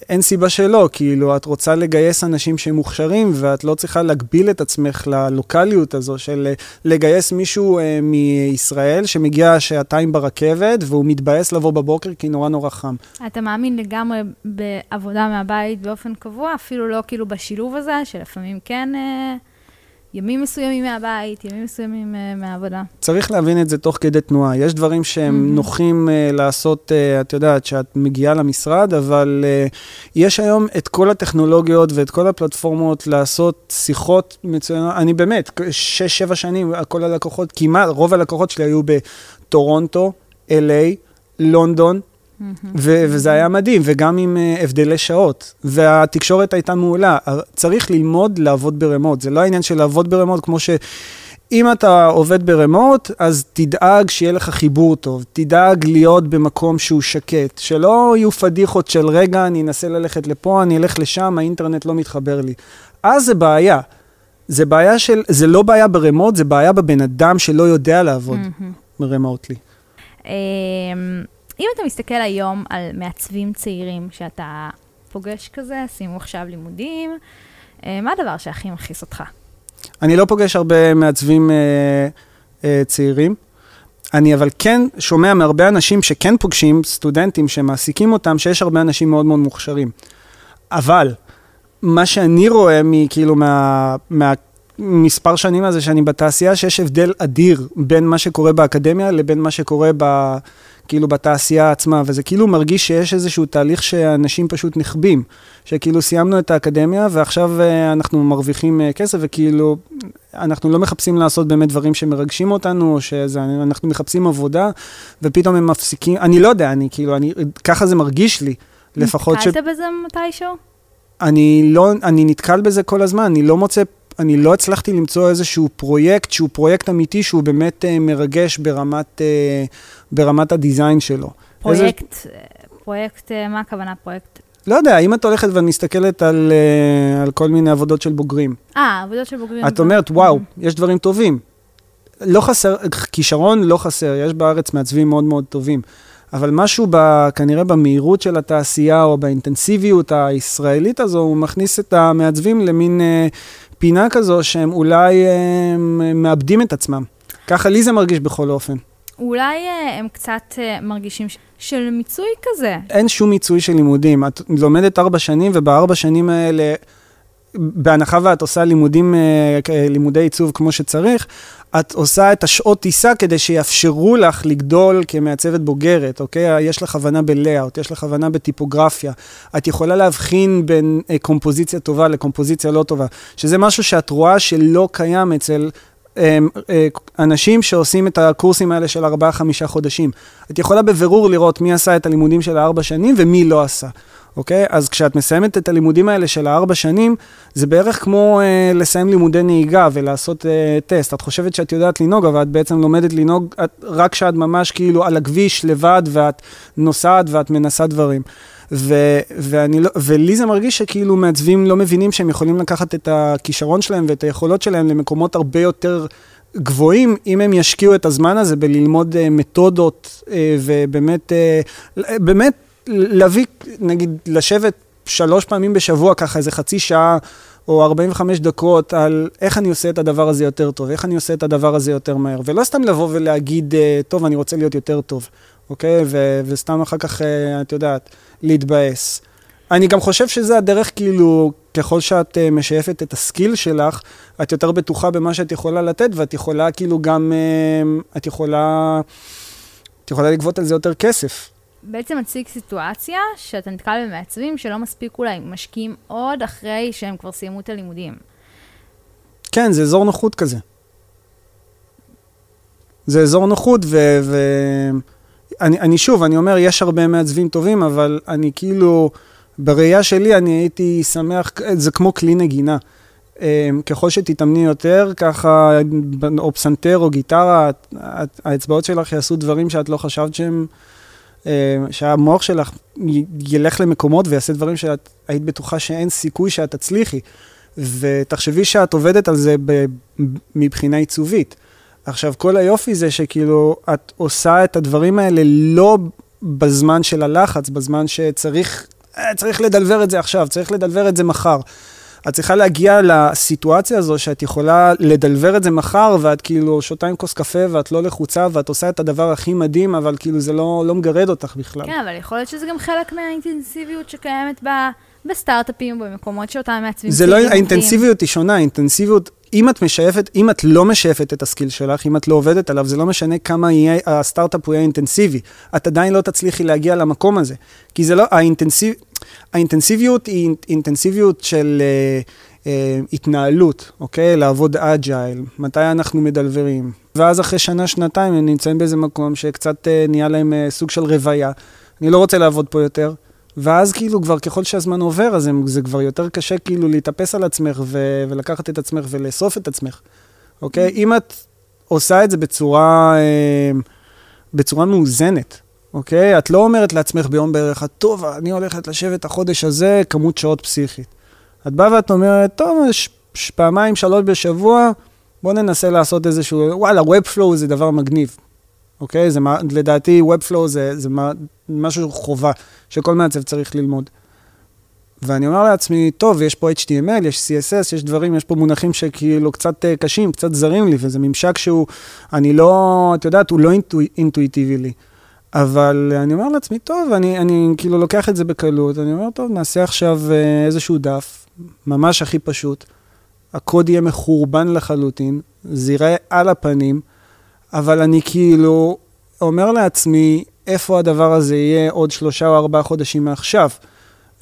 אין סיבה שלא, כאילו, את רוצה לגייס אנשים שהם מוכשרים, ואת לא צריכה להגביל את עצמך ללוקאליות הזו של אה, לגייס מישהו אה, מישראל שמגיע שעתיים ברכבת, והוא מתבאס לבוא בבוקר כי נורא נורא חם. אתה מאמין לגמרי בעבודה מהבית באופן קבוע, אפילו לא כאילו בשילוב הזה, שלפעמים כן... אה... ימים מסוימים מהבית, ימים מסוימים uh, מהעבודה. צריך להבין את זה תוך כדי תנועה. יש דברים שהם mm-hmm. נוחים uh, לעשות, uh, את יודעת, שאת מגיעה למשרד, אבל uh, יש היום את כל הטכנולוגיות ואת כל הפלטפורמות לעשות שיחות מצוינות. אני באמת, שש, שבע שנים, כל הלקוחות, כמעט, רוב הלקוחות שלי היו בטורונטו, LA, לונדון, ו- וזה היה מדהים, וגם עם uh, הבדלי שעות. והתקשורת הייתה מעולה. צריך ללמוד לעבוד ברמות. זה לא העניין של לעבוד ברמות, כמו ש... אם אתה עובד ברמות, אז תדאג שיהיה לך חיבור טוב, תדאג להיות במקום שהוא שקט, שלא יהיו פדיחות של רגע, אני אנסה ללכת לפה, אני אלך לשם, האינטרנט לא מתחבר לי. אז זה בעיה. זה בעיה של, זה לא בעיה ברמות, זה בעיה בבן אדם שלא יודע לעבוד רמוטלי. אם אתה מסתכל היום על מעצבים צעירים שאתה פוגש כזה, שימו עכשיו לימודים, אה, מה הדבר שהכי מכעיס אותך? אני לא פוגש הרבה מעצבים אה, אה, צעירים. אני אבל כן שומע מהרבה אנשים שכן פוגשים, סטודנטים שמעסיקים אותם, שיש הרבה אנשים מאוד מאוד מוכשרים. אבל מה שאני רואה מכאילו מה, מהמספר שנים הזה שאני בתעשייה, שיש הבדל אדיר בין מה שקורה באקדמיה לבין מה שקורה ב... כאילו בתעשייה עצמה, וזה כאילו מרגיש שיש איזשהו תהליך שאנשים פשוט נחבים, שכאילו סיימנו את האקדמיה ועכשיו אה, אנחנו מרוויחים אה, כסף, וכאילו אנחנו לא מחפשים לעשות באמת דברים שמרגשים אותנו, או שאנחנו מחפשים עבודה, ופתאום הם מפסיקים, אני לא יודע, אני כאילו, אני, ככה זה מרגיש לי, לפחות ש... נתקלת בזה מתישהו? אני לא, אני נתקל בזה כל הזמן, אני לא מוצא אני לא הצלחתי למצוא איזשהו פרויקט שהוא פרויקט אמיתי, שהוא באמת uh, מרגש ברמת, uh, ברמת הדיזיין שלו. פרויקט, איזה... פרויקט, uh, מה הכוונה פרויקט? לא יודע, אם את הולכת ואת מסתכלת על, uh, על כל מיני עבודות של בוגרים. אה, עבודות של בוגרים. את אומרת, וואו, mm-hmm. יש דברים טובים. לא חסר, כישרון לא חסר, יש בארץ מעצבים מאוד מאוד טובים. אבל משהו ב, כנראה במהירות של התעשייה או באינטנסיביות הישראלית הזו, הוא מכניס את המעצבים למין אה, פינה כזו שהם אולי אה, מאבדים את עצמם. ככה לי זה מרגיש בכל אופן. אולי אה, הם קצת אה, מרגישים של מיצוי כזה. אין שום מיצוי של לימודים. את לומדת ארבע שנים, ובארבע שנים האלה, בהנחה ואת עושה לימודים, לימודי עיצוב כמו שצריך, את עושה את השעות טיסה כדי שיאפשרו לך לגדול כמעצבת בוגרת, אוקיי? יש לך הבנה בלאאוט, יש לך הבנה בטיפוגרפיה. את יכולה להבחין בין אה, קומפוזיציה טובה לקומפוזיציה לא טובה, שזה משהו שאת רואה שלא קיים אצל אה, אה, אנשים שעושים את הקורסים האלה של 4-5 חודשים. את יכולה בבירור לראות מי עשה את הלימודים של הארבע שנים ומי לא עשה. אוקיי? אז כשאת מסיימת את הלימודים האלה של הארבע שנים, זה בערך כמו אה, לסיים לימודי נהיגה ולעשות אה, טסט. את חושבת שאת יודעת לנהוג, אבל את בעצם לומדת לנהוג את, רק כשאת ממש כאילו על הכביש לבד, ואת נוסעת ואת מנסה דברים. ו, ואני לא, ולי זה מרגיש שכאילו מעצבים לא מבינים שהם יכולים לקחת את הכישרון שלהם ואת היכולות שלהם למקומות הרבה יותר גבוהים, אם הם ישקיעו את הזמן הזה בללמוד uh, מתודות uh, ובאמת, uh, באמת להביא, נגיד, לשבת שלוש פעמים בשבוע, ככה איזה חצי שעה או 45 דקות, על איך אני עושה את הדבר הזה יותר טוב, איך אני עושה את הדבר הזה יותר מהר, ולא סתם לבוא ולהגיד, אה, טוב, אני רוצה להיות יותר טוב, אוקיי? ו- וסתם אחר כך, אה, את יודעת, להתבאס. אני גם חושב שזה הדרך, כאילו, ככל שאת uh, משייפת את הסקיל שלך, את יותר בטוחה במה שאת יכולה לתת, ואת יכולה כאילו גם, את יכולה, את יכולה לגבות על זה יותר כסף. בעצם מציג סיטואציה שאתה נתקל במעצבים שלא מספיק אולי משקיעים עוד אחרי שהם כבר סיימו את הלימודים. כן, זה אזור נוחות כזה. זה אזור נוחות, ואני ו... אני שוב, אני אומר, יש הרבה מעצבים טובים, אבל אני כאילו, בראייה שלי, אני הייתי שמח, זה כמו כלי נגינה. אמ, ככל שתתאמני יותר, ככה, או פסנתר או גיטרה, האצבעות שלך יעשו דברים שאת לא חשבת שהם... אה, שהמוח שלך ילך למקומות ויעשה דברים שאת היית בטוחה שאין סיכוי שאת תצליחי. ותחשבי שאת עובדת על זה ב, מבחינה עיצובית. עכשיו, כל היופי זה שכאילו, את עושה את הדברים האלה לא בזמן של הלחץ, בזמן שצריך אה, צריך לדלבר את זה עכשיו, צריך לדלבר את זה מחר. את צריכה להגיע לסיטואציה הזו שאת יכולה לדלבר את זה מחר, ואת כאילו שותה עם כוס קפה, ואת לא לחוצה, ואת עושה את הדבר הכי מדהים, אבל כאילו זה לא, לא מגרד אותך בכלל. כן, אבל יכול להיות שזה גם חלק מהאינטנסיביות שקיימת ב... בסטארט-אפים, במקומות שאותם מעצבים זה לא, האינטנסיביות היא שונה, האינטנסיביות אם את משייפת, אם את לא משייפת את ה skill שלך, אם את לא עובדת עליו, זה לא משנה כמה יהיה, הסטארט-אפ הוא יהיה אינטנסיבי. את עדיין לא תצליחי להגיע למקום הזה. כי זה לא, האינטנסיב, האינטנסיביות היא אינטנסיביות של אה, אה, התנהלות, אוקיי? לעבוד agile, מתי אנחנו מדלוורים. ואז אחרי שנה, שנתיים, הם נמצאים באיזה מקום שקצת אה, נהיה להם אה, סוג של רוויה. אני לא רוצה לעבוד פה יותר. ואז כאילו כבר ככל שהזמן עובר, אז זה כבר יותר קשה כאילו להתאפס על עצמך ו- ולקחת את עצמך ולאסוף את עצמך, אוקיי? Mm-hmm. אם את עושה את זה בצורה, אה, בצורה מאוזנת, אוקיי? את לא אומרת לעצמך ביום בערך, טוב, אני הולכת לשבת החודש הזה כמות שעות פסיכית. את באה ואת אומרת, טוב, ש- ש- פעמיים, שלוש בשבוע, בוא ננסה לעשות איזשהו, וואלה, Webflow זה דבר מגניב. אוקיי? זה, לדעתי, Webflow זה, זה משהו חובה שכל מעצב צריך ללמוד. ואני אומר לעצמי, טוב, יש פה HTML, יש CSS, יש דברים, יש פה מונחים שכאילו קצת uh, קשים, קצת זרים לי, וזה ממשק שהוא, אני לא, את יודעת, הוא לא אינטו, אינטואיטיבי לי. אבל אני אומר לעצמי, טוב, אני, אני כאילו לוקח את זה בקלות, אני אומר, טוב, נעשה עכשיו uh, איזשהו דף, ממש הכי פשוט, הקוד יהיה מחורבן לחלוטין, זה ייראה על הפנים, אבל אני כאילו אומר לעצמי, איפה הדבר הזה יהיה עוד שלושה או ארבעה חודשים מעכשיו,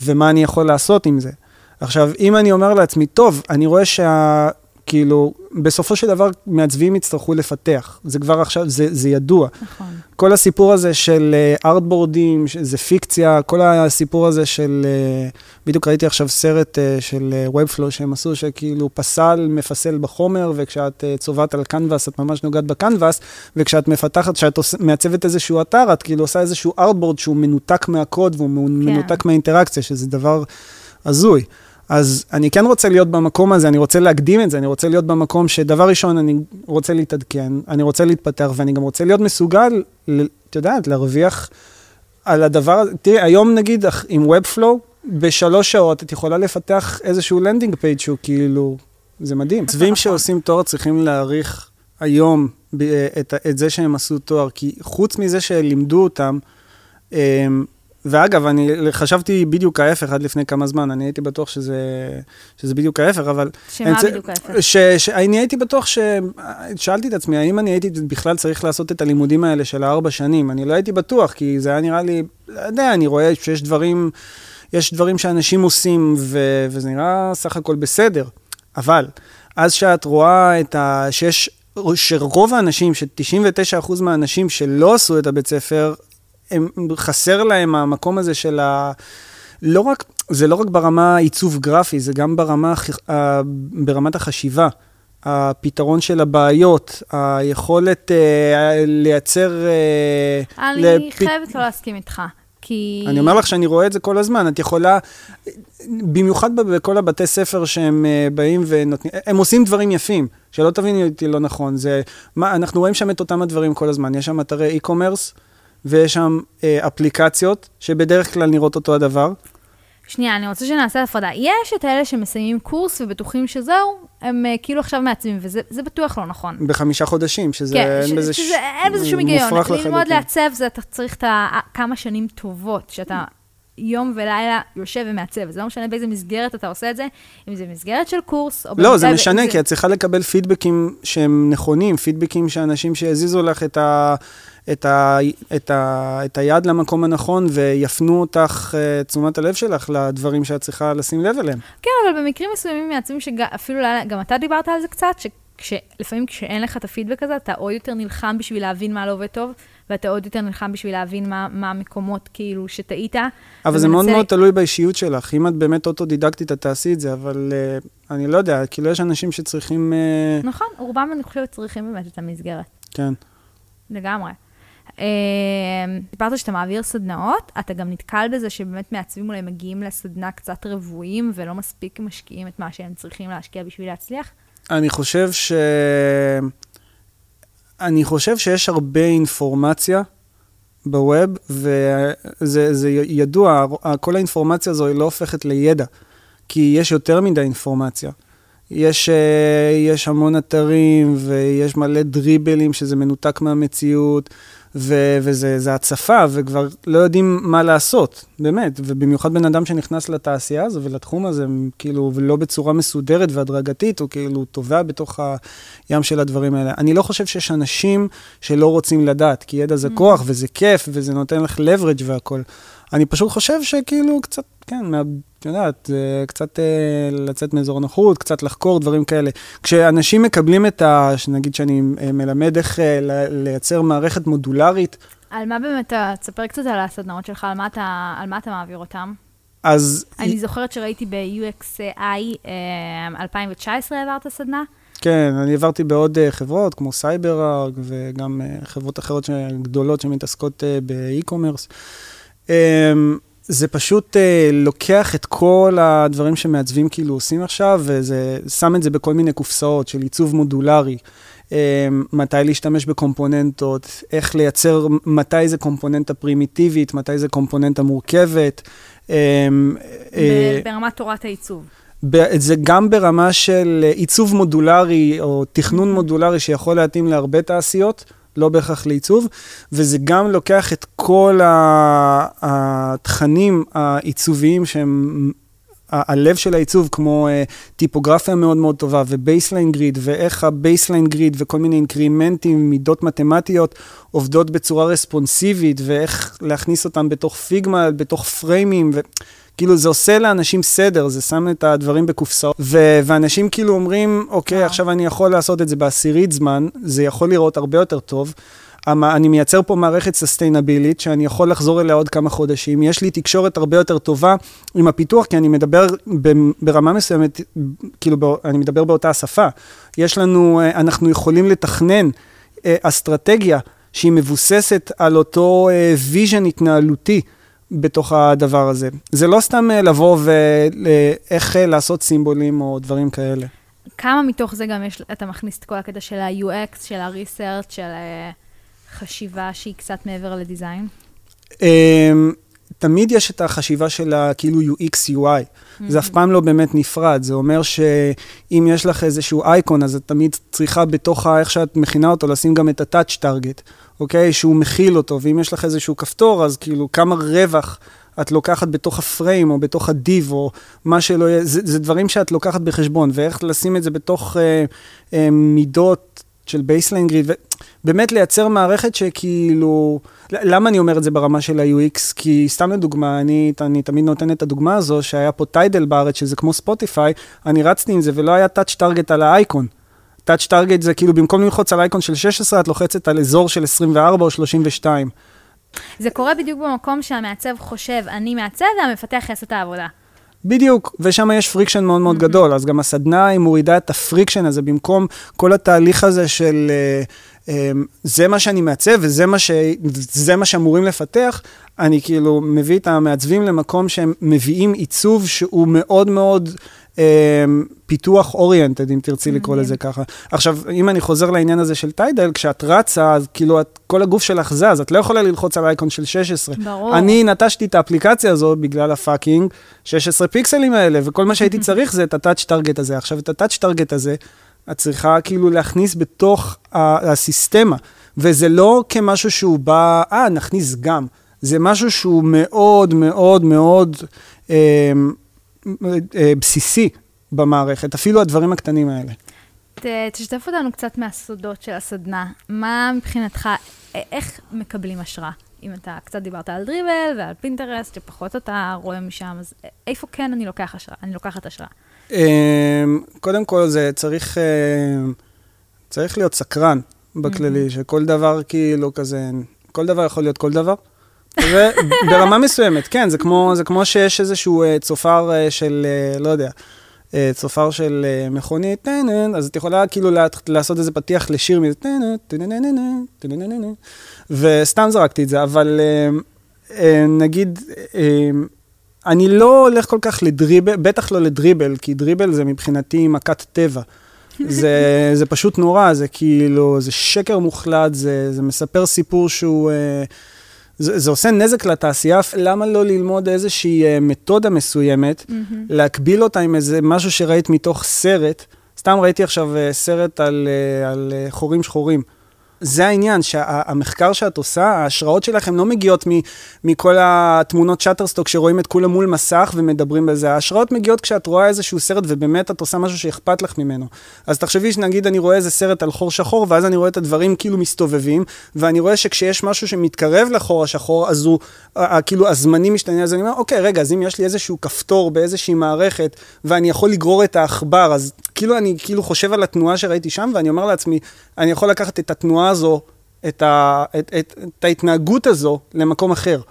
ומה אני יכול לעשות עם זה. עכשיו, אם אני אומר לעצמי, טוב, אני רואה שה... כאילו, בסופו של דבר מעצבים יצטרכו לפתח. זה כבר עכשיו, זה, זה ידוע. נכון. כל הסיפור הזה של ארטבורדים, uh, זה פיקציה, כל הסיפור הזה של, uh, בדיוק ראיתי עכשיו סרט uh, של uh, Webflow שהם עשו, שכאילו פסל מפסל בחומר, וכשאת uh, צובעת על קנבס, את ממש נוגעת בקנבס, וכשאת מפתחת, כשאת עוש, מעצבת איזשהו אתר, את כאילו עושה איזשהו artboard שהוא מנותק מהקוד והוא כן. מנותק מהאינטראקציה, שזה דבר הזוי. אז אני כן רוצה להיות במקום הזה, אני רוצה להקדים את זה, אני רוצה להיות במקום שדבר ראשון, אני רוצה להתעדכן, אני רוצה להתפתח, ואני גם רוצה להיות מסוגל, את יודעת, להרוויח על הדבר הזה. תראי, היום נגיד עם Webflow, בשלוש שעות את יכולה לפתח איזשהו landing page שהוא כאילו, זה מדהים. צווים שעושים תואר צריכים להעריך היום את, את זה שהם עשו תואר, כי חוץ מזה שלימדו אותם, ואגב, אני חשבתי בדיוק ההפך עד לפני כמה זמן, אני הייתי בטוח שזה, שזה בדיוק ההפך, אבל... שמה צ... בדיוק ההפך? ש, ש, אני הייתי בטוח ש... שאלתי את עצמי, האם אני הייתי בכלל צריך לעשות את הלימודים האלה של הארבע שנים? אני לא הייתי בטוח, כי זה היה נראה לי, לא יודע, אני רואה שיש דברים, יש דברים שאנשים עושים, ו, וזה נראה סך הכל בסדר. אבל, אז שאת רואה את ה... שיש... שרוב האנשים, ש-99% מהאנשים שלא עשו את הבית ספר, הם, חסר להם המקום הזה של ה... לא רק, זה לא רק ברמה עיצוב גרפי, זה גם ברמה, ברמת החשיבה. הפתרון של הבעיות, היכולת אה, לייצר... אה, אני לפ... חייבת לא להסכים איתך. כי... אני אומר לך שאני רואה את זה כל הזמן. את יכולה, במיוחד בכל הבתי ספר שהם אה, באים ונותנים, הם עושים דברים יפים, שלא תביני אותי לא נכון. זה, מה, אנחנו רואים שם את אותם הדברים כל הזמן. יש שם אתרי e-commerce, ויש שם אה, אפליקציות שבדרך כלל נראות אותו הדבר. שנייה, אני רוצה שנעשה הפרדה. יש את אלה שמסיימים קורס ובטוחים שזהו, הם אה, כאילו עכשיו מעצבים, וזה בטוח לא נכון. בחמישה חודשים, שזה כן, אין בזה שזה, ש... אין בזה שום היגיון. ללמוד לעצב, זה אתה צריך את כמה שנים טובות, שאתה יום ולילה יושב ומעצב. זה לא משנה באיזה מסגרת אתה עושה את זה, אם זה מסגרת של קורס, או... לא, זה משנה, זה... כי את צריכה לקבל פידבקים שהם נכונים, פידבקים שאנשים שיזיזו לך את ה... את, ה, את, ה, את היד למקום הנכון ויפנו אותך, uh, תשומת הלב שלך לדברים שאת צריכה לשים לב אליהם. כן, אבל במקרים מסוימים מעצבים שאפילו, גם אתה דיברת על זה קצת, שלפעמים כשאין לך את הפידבק הזה, אתה עוד יותר נלחם בשביל להבין מה לא עובד טוב, ואתה עוד יותר נלחם בשביל להבין מה, מה המקומות כאילו שטעית. אבל זה מאוד מאוד תלוי באישיות שלך. אם את באמת אוטודידקטית, את תעשי את זה, אבל uh, אני לא יודע, כאילו יש אנשים שצריכים... Uh... נכון, רובם אני חושבת צריכים באמת את המסגרת. כן. לגמרי. דיברת שאתה מעביר סדנאות, אתה גם נתקל בזה שבאמת מעצבים אולי מגיעים לסדנה קצת רבועים ולא מספיק משקיעים את מה שהם צריכים להשקיע בשביל להצליח? אני חושב ש... אני חושב שיש הרבה אינפורמציה בווב, וזה ידוע, כל האינפורמציה הזו היא לא הופכת לידע, כי יש יותר מדי אינפורמציה. יש, יש המון אתרים ויש מלא דריבלים שזה מנותק מהמציאות, ו- וזה הצפה, וכבר לא יודעים מה לעשות, באמת. ובמיוחד בן אדם שנכנס לתעשייה הזו ולתחום הזה, כאילו, ולא בצורה מסודרת והדרגתית, הוא כאילו טובע בתוך הים של הדברים האלה. אני לא חושב שיש אנשים שלא רוצים לדעת, כי ידע זה mm. כוח, וזה כיף, וזה נותן לך leverage והכול. אני פשוט חושב שכאילו קצת, כן, מה, את יודעת, קצת אה, לצאת מאזור הנוחות, קצת לחקור דברים כאלה. כשאנשים מקבלים את ה... נגיד שאני אה, מלמד איך אה, לייצר מערכת מודולרית. על מה באמת, תספר קצת על הסדנאות שלך, על מה אתה, על מה אתה מעביר אותם. אז... אני זוכרת שראיתי ב-UXI 2019 העברת סדנה. כן, אני העברתי בעוד חברות, כמו CyberArk, וגם חברות אחרות גדולות שמתעסקות ב e-commerce. זה פשוט uh, לוקח את כל הדברים שמעצבים כאילו עושים עכשיו, וזה שם את זה בכל מיני קופסאות של עיצוב מודולרי. Um, מתי להשתמש בקומפוננטות, איך לייצר, מתי זה קומפוננטה פרימיטיבית, מתי זה קומפוננטה מורכבת. Um, ברמת תורת העיצוב. זה גם ברמה של עיצוב מודולרי או תכנון מודולרי שיכול להתאים להרבה תעשיות. לא בהכרח לעיצוב, וזה גם לוקח את כל התכנים העיצוביים שהם הלב של העיצוב, כמו uh, טיפוגרפיה מאוד מאוד טובה, ו baseline grid, ואיך ה baseline grid וכל מיני אינקרימנטים, מידות מתמטיות, עובדות בצורה רספונסיבית, ואיך להכניס אותם בתוך פיגמה, בתוך פריימים, ו... כאילו זה עושה לאנשים סדר, זה שם את הדברים בקופסאות, ו- ואנשים כאילו אומרים, אוקיי, עכשיו אני יכול לעשות את זה בעשירית זמן, זה יכול לראות הרבה יותר טוב. אני מייצר פה מערכת סוסטיינבילית שאני יכול לחזור אליה עוד כמה חודשים. יש לי תקשורת הרבה יותר טובה עם הפיתוח, כי אני מדבר ברמה מסוימת, כאילו, אני מדבר באותה השפה. יש לנו, אנחנו יכולים לתכנן אה, אסטרטגיה שהיא מבוססת על אותו vision אה, התנהלותי. בתוך הדבר הזה. זה לא סתם אה, לבוא ואיך אה, לעשות סימבולים או דברים כאלה. כמה מתוך זה גם יש, אתה מכניס את כל הקטע של ה-UX, של ה-research, של אה, חשיבה שהיא קצת מעבר ל design? אמ, תמיד יש את החשיבה של כאילו UX, UI. Mm-hmm. זה אף פעם לא באמת נפרד. זה אומר שאם יש לך איזשהו אייקון, אז את תמיד צריכה בתוך איך שאת מכינה אותו, לשים גם את ה-touch target. אוקיי? שהוא מכיל אותו, ואם יש לך איזשהו כפתור, אז כאילו כמה רווח את לוקחת בתוך ה frame, או בתוך ה div, או מה שלא יהיה, זה, זה דברים שאת לוקחת בחשבון, ואיך לשים את זה בתוך אה, אה, מידות של baseline grid, ובאמת לייצר מערכת שכאילו, למה אני אומר את זה ברמה של ה-UX? כי סתם לדוגמה, אני, אני תמיד נותן את הדוגמה הזו, שהיה פה Tidal בארץ, שזה כמו Spotify, אני רצתי עם זה ולא היה touch target על האייקון. touch target זה כאילו במקום ללחוץ על אייקון של 16, את לוחצת על אזור של 24 או 32. זה קורה בדיוק במקום שהמעצב חושב, אני מעצב, והמפתח יעשה את העבודה. בדיוק, ושם יש friction מאוד מאוד mm-hmm. גדול, אז גם הסדנה, היא מורידה את ה friction הזה, במקום כל התהליך הזה של uh, um, זה מה שאני מעצב וזה מה, ש, מה שאמורים לפתח, אני כאילו מביא את המעצבים למקום שהם מביאים עיצוב שהוא מאוד מאוד... אמ, פיתוח oriented, אם תרצי לקרוא לזה ככה. עכשיו, אם אני חוזר לעניין הזה של Tidal, כשאת רצה, אז כאילו, את, כל הגוף שלך זז, את לא יכולה ללחוץ על אייקון של 16. ברור. אני נטשתי את האפליקציה הזו בגלל ה fucking 16 פיקסלים האלה, וכל מה שהייתי צריך זה את ה touch target הזה. עכשיו, את ה touch target הזה, את צריכה כאילו להכניס בתוך הסיסטמה, וזה לא כמשהו שהוא בא, אה, נכניס גם. זה משהו שהוא מאוד מאוד מאוד... אה, אה, בסיסי במערכת, אפילו הדברים הקטנים האלה. תשתף אותנו קצת מהסודות של הסדנה. מה מבחינתך, איך מקבלים השראה? אם אתה קצת דיברת על דריבל ועל פינטרסט, שפחות אתה רואה משם, אז איפה כן אני לוקח השראה? אני לוקחת השראה. אמ, קודם כל, זה צריך, אה, צריך להיות סקרן בכללי, שכל דבר כאילו כזה, כל דבר יכול להיות כל דבר. ברמה מסוימת, כן, זה כמו, זה כמו שיש איזשהו uh, צופר uh, של, uh, לא יודע, uh, צופר של uh, מכונית, אז את יכולה כאילו לעשות איזה פתיח לשיר מזה, וסתם זרקתי את זה, אבל uh, uh, נגיד, uh, אני לא הולך כל כך לדריבל, בטח לא לדריבל, כי דריבל זה מבחינתי מכת טבע. זה, זה פשוט נורא, זה כאילו, זה שקר מוחלט, זה, זה מספר סיפור שהוא... Uh, זה, זה עושה נזק לתעשייה, למה לא ללמוד איזושהי uh, מתודה מסוימת, mm-hmm. להקביל אותה עם איזה משהו שראית מתוך סרט. סתם ראיתי עכשיו uh, סרט על, uh, על חורים שחורים. זה העניין, שהמחקר שאת עושה, ההשראות שלכם לא מגיעות מכל התמונות שאטרסטוק שרואים את כולם מול מסך ומדברים בזה. ההשראות מגיעות כשאת רואה איזשהו סרט ובאמת את עושה משהו שאכפת לך ממנו. אז תחשבי שנגיד אני רואה איזה סרט על חור שחור, ואז אני רואה את הדברים כאילו מסתובבים, ואני רואה שכשיש משהו שמתקרב לחור השחור, אז הוא, כאילו הזמנים משתנה, אז אני אומר, אוקיי, רגע, אז אם יש לי איזשהו כפתור באיזושהי מערכת, ואני יכול לגרור את העכבר, אז כאילו אני כאילו חושב על התנועה שראיתי שם, ואני אומר לעצמי, אני יכול לקחת את התנועה הזו, את, ה, את, את, את ההתנהגות הזו למקום אחר.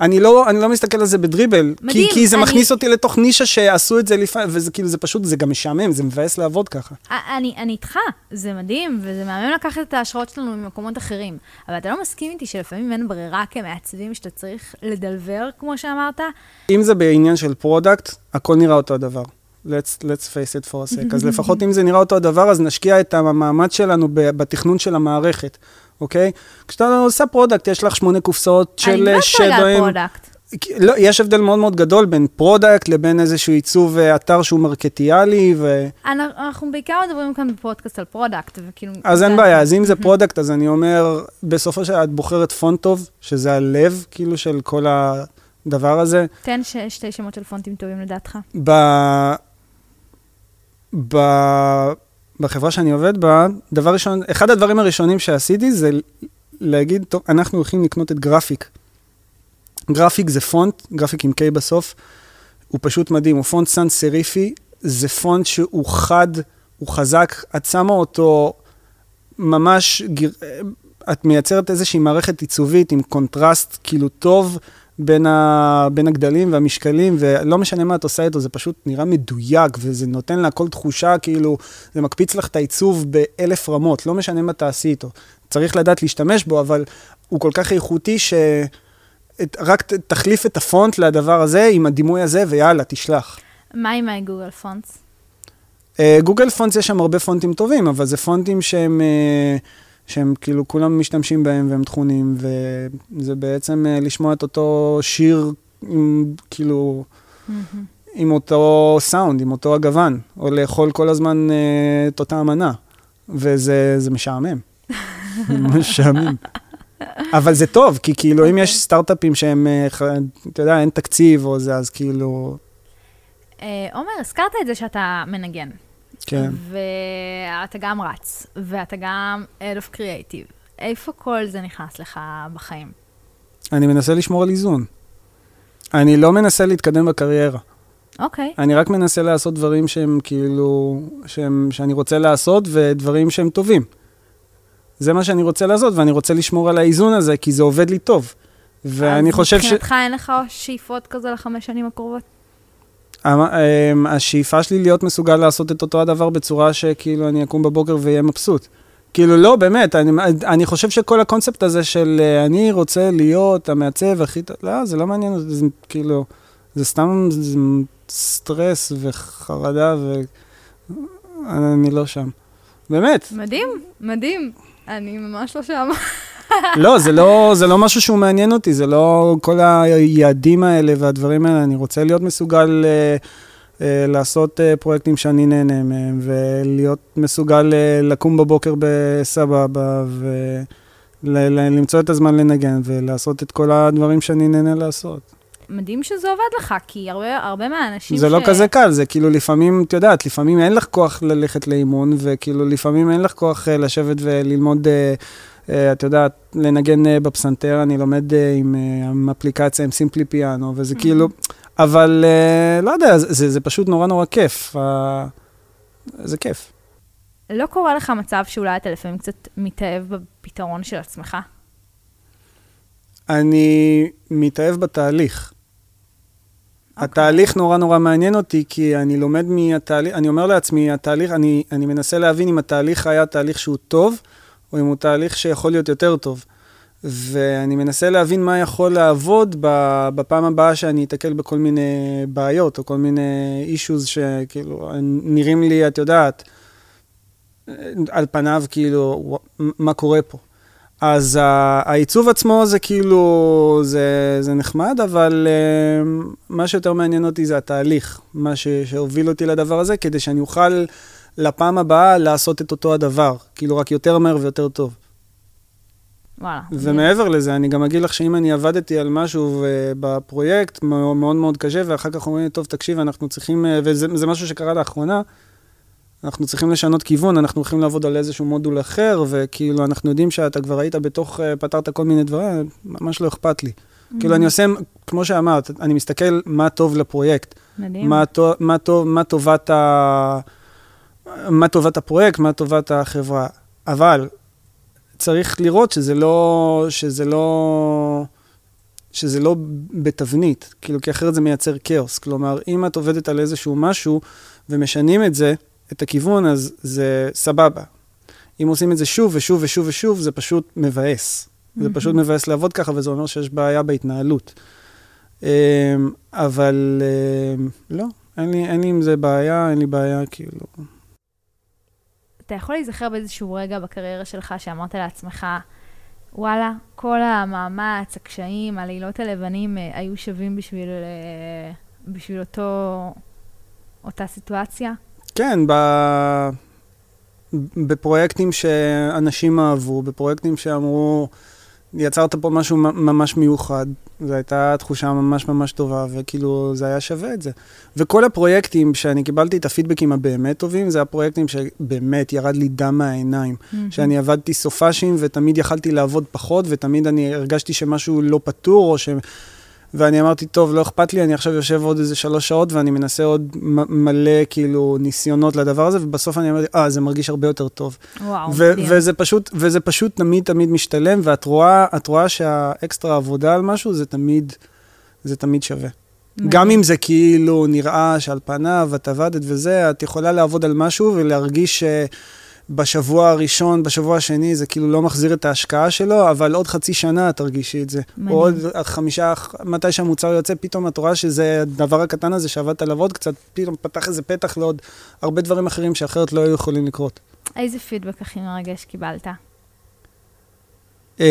אני לא, אני לא מסתכל על זה בדריבל, מדהים, כי, כי זה אני... מכניס אותי לתוך נישה שעשו את זה לפעמים, וזה כאילו, זה פשוט, זה גם משעמם, זה מבאס לעבוד ככה. אני, אני איתך, זה מדהים, וזה מהמם לקחת את ההשראות שלנו ממקומות אחרים. אבל אתה לא מסכים איתי שלפעמים אין ברירה כמעצבים שאתה צריך לדלבר, כמו שאמרת? אם זה בעניין של product, הכל נראה אותו הדבר. Let's, let's face it for a sec. אז לפחות אם זה נראה אותו הדבר, אז נשקיע את המאמץ שלנו בתכנון של המערכת, אוקיי? כשאתה עושה product, יש לך שמונה קופסאות של שדואים. אני לא product. לא, יש הבדל מאוד מאוד גדול בין product לבין איזשהו עיצוב אה, אתר שהוא מרקטיאלי ו... אנחנו בעיקר מדברים כאן בפודקאסט על product, וכאילו... אז אין בעיה, אז אם זה product, אז אני אומר, בסופו של דבר את בוחרת פונט טוב, שזה הלב, כאילו, של כל הדבר הזה. תן שתי שמות של פונטים טובים לדעתך. ב... בחברה שאני עובד בה, דבר ראשון, אחד הדברים הראשונים שעשיתי זה להגיד, טוב, אנחנו הולכים לקנות את Graphik. Graphik זה פונט, Graphik עם K בסוף, הוא פשוט מדהים, הוא פונט sans serif-י, זה פונט שהוא חד, הוא חזק, את שמה אותו ממש, את מייצרת איזושהי מערכת עיצובית עם קונטרסט כאילו טוב, בין, ה, בין הגדלים והמשקלים, ולא משנה מה את עושה איתו, זה פשוט נראה מדויק, וזה נותן לה כל תחושה, כאילו, זה מקפיץ לך את העיצוב באלף רמות, לא משנה מה תעשי איתו. צריך לדעת להשתמש בו, אבל הוא כל כך איכותי ש... רק תחליף את הפונט לדבר הזה עם הדימוי הזה, ויאללה, תשלח. מה עם Google Fonts? Google Fonts יש שם הרבה פונטים טובים, אבל זה פונטים שהם... Uh, שהם כאילו כולם משתמשים בהם והם טחונים, וזה בעצם uh, לשמוע את אותו שיר עם כאילו, mm-hmm. עם אותו סאונד, עם אותו הגוון, או לאכול כל הזמן uh, את אותה מנה, וזה משעמם, משעמם. אבל זה טוב, כי כאילו אם יש סטארט-אפים שהם, אה, אתה יודע, אין תקציב או זה, אז כאילו... עומר, הזכרת את זה שאתה מנגן. כן. ואתה גם רץ, ואתה גם Head of Creative. איפה כל זה נכנס לך בחיים? אני מנסה לשמור על איזון. אני לא מנסה להתקדם בקריירה. אוקיי. Okay. אני רק מנסה לעשות דברים שהם כאילו, שהם, שאני רוצה לעשות, ודברים שהם טובים. זה מה שאני רוצה לעשות, ואני רוצה לשמור על האיזון הזה, כי זה עובד לי טוב. ואני חושב ש... אז מבחינתך אין לך שאיפות כזה לחמש שנים הקרובות? אמ, השאיפה שלי להיות מסוגל לעשות את אותו הדבר בצורה שכאילו אני אקום בבוקר ואהיה מבסוט. כאילו, לא, באמת, אני, אני חושב שכל הקונספט הזה של אה, אני רוצה להיות המעצב הכי טוב, לא, זה לא מעניין, זה כאילו, זה סתם זה סטרס וחרדה, ואני לא שם. באמת. מדהים, מדהים. אני ממש לא שם. לא, זה לא, זה לא משהו שהוא מעניין אותי, זה לא כל היעדים האלה והדברים האלה. אני רוצה להיות מסוגל uh, uh, לעשות uh, פרויקטים שאני נהנה מהם, ולהיות מסוגל uh, לקום בבוקר בסבבה, ולמצוא את הזמן לנגן, ולעשות את כל הדברים שאני נהנה לעשות. מדהים שזה עובד לך, כי הרבה, הרבה מהאנשים זה לא ש... זה לא כזה קל, זה כאילו לפעמים, את יודעת, לפעמים אין לך כוח ללכת לאימון, וכאילו לפעמים אין לך כוח uh, לשבת וללמוד... Uh, אה, את יודעת, לנגן אה, בפסנתר, אני לומד אה, עם, עם אפליקציה, עם סימפלי פיאנו, וזה mm-hmm. כאילו, אבל לא יודע, זה, זה פשוט נורא נורא כיף. זה כיף. לא קורה לך מצב שאולי אתה לפעמים קצת מתאהב בפתרון של עצמך? אני מתאהב בתהליך. Okay. אוקיי. התהליך נורא נורא מעניין אותי, כי אני לומד מהתהליך, אני אומר לעצמי, התהליך, אני, אני מנסה להבין אם התהליך היה תהליך שהוא טוב, או אם הוא תהליך שיכול להיות יותר טוב. ואני מנסה להבין מה יכול לעבוד בפעם הבאה שאני אתקל בכל מיני בעיות, או כל מיני אישוז שכאילו נראים לי, את יודעת, על פניו, כאילו, מה קורה פה. אז העיצוב עצמו זה כאילו, זה, זה נחמד, אבל uh, מה שיותר מעניין אותי זה התהליך, מה ש, שהוביל אותי לדבר הזה, כדי שאני אוכל לפעם הבאה לעשות את אותו הדבר, כאילו רק יותר מהר ויותר טוב. וואלה. ומעבר לזה, אני גם אגיד לך שאם אני עבדתי על משהו אה, בפרויקט מאוד מאוד קשה, ואחר כך אומרים לי, טוב, תקשיב, אנחנו צריכים, אה, וזה זה משהו שקרה לאחרונה, אנחנו צריכים לשנות כיוון, אנחנו הולכים לעבוד על איזשהו מודול אחר, וכאילו, אנחנו יודעים שאתה כבר היית בתוך, אה, פתרת כל מיני דברים, ממש לא אכפת לי. כאילו, אני עושה, כמו שאמרת, אני מסתכל מה טוב לפרויקט. מדהים. מה, טוב, מה, טוב, מה, טובת ה... מה טובת הפרויקט, מה טובת החברה. אבל צריך לראות שזה לא, שזה לא, שזה לא בתבנית, כאילו, כי אחרת זה מייצר כאוס. כלומר, אם את עובדת על איזשהו משהו ומשנים את זה, את הכיוון, אז זה סבבה. אם עושים את זה שוב ושוב ושוב ושוב, זה פשוט מבאס. זה פשוט מבאס לעבוד ככה, וזה אומר שיש בעיה בהתנהלות. אמ, אבל אמ, לא, אין לי, אין לי עם זה בעיה, אין לי בעיה, כאילו... אתה יכול להיזכר באיזשהו רגע בקריירה שלך שאמרת לעצמך, וואלה, כל המאמץ, הקשיים, הלילות הלבנים אה, היו שווים בשביל, אה, בשביל אותו, אותה סיטואציה? כן, ב... בפרויקטים שאנשים אהבו, בפרויקטים שאמרו, יצרת פה משהו ממש מיוחד. זו הייתה תחושה ממש ממש טובה, וכאילו, זה היה שווה את זה. וכל הפרויקטים שאני קיבלתי את הפידבקים הבאמת טובים, זה הפרויקטים שבאמת ירד לי דם מהעיניים. Mm-hmm. שאני עבדתי סופאשים, ותמיד יכלתי לעבוד פחות, ותמיד אני הרגשתי שמשהו לא פתור, או ש... ואני אמרתי, טוב, לא אכפת לי, אני עכשיו יושב עוד איזה שלוש שעות ואני מנסה עוד מלא, כאילו, ניסיונות לדבר הזה, ובסוף אני אמרתי, אה, זה מרגיש הרבה יותר טוב. וואו, מדהים. וזה פשוט, וזה פשוט תמיד תמיד משתלם, ואת רואה, רואה שהאקסטרה עבודה על משהו, זה תמיד, זה תמיד שווה. מדהים. גם אם זה כאילו נראה שעל פניו את עבדת וזה, את יכולה לעבוד על משהו ולהרגיש שבשבוע הראשון, בשבוע השני, זה כאילו לא מחזיר את ההשקעה שלו, אבל עוד חצי שנה תרגישי את זה. מדהים. או עוד חמישה, מתי שהמוצר יוצא, פתאום את רואה שזה הדבר הקטן הזה שעבדת עליו עוד קצת, פתאום פתח איזה פתח לעוד הרבה דברים אחרים שאחרת לא היו יכולים לקרות. איזה פידבק הכי מרגש קיבלת? Um,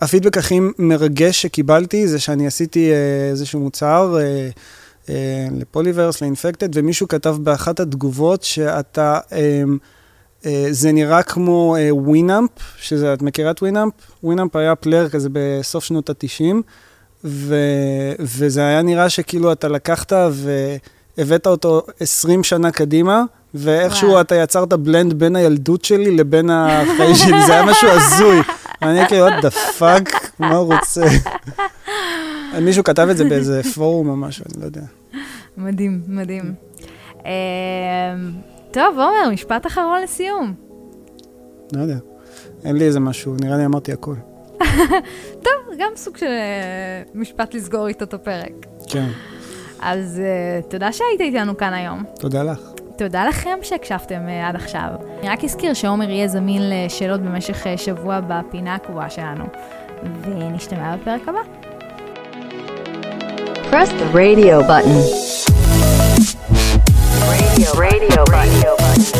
הפידבק הכי מרגש שקיבלתי זה שאני עשיתי uh, איזשהו מוצר uh, uh, לפוליברס, לאינפקטד, ומישהו כתב באחת התגובות שאתה, um, uh, זה נראה כמו ווינאמפ, שזה, את מכירה את Winamp? Winamp היה player כזה בסוף שנות ה-90, ו- וזה היה נראה שכאילו אתה לקחת והבאת אותו 20 שנה קדימה, ואיכשהו וואו. אתה יצרת blend בין הילדות שלי לבין החיים שלי, זה היה משהו הזוי. אני כאילו, what the fuck, מה הוא רוצה? מישהו כתב את זה באיזה פורום או משהו, אני לא יודע. מדהים, מדהים. אמ, טוב, עומר, משפט אחרון לסיום. לא יודע. אין לי איזה משהו, נראה לי אמרתי הכל. טוב, גם סוג של אה, משפט לסגור איתו את הפרק. כן, אז אה, תודה שהיית איתנו כאן היום. תודה לך. תודה לכם שהקשבתם אה, עד עכשיו. אני רק אזכיר שעומר יהיה זמין לשאלות במשך אה, שבוע בפינה הקבועה שלנו, ונשתמע בפרק הבא. Press the radio button. Radio, radio, radio button.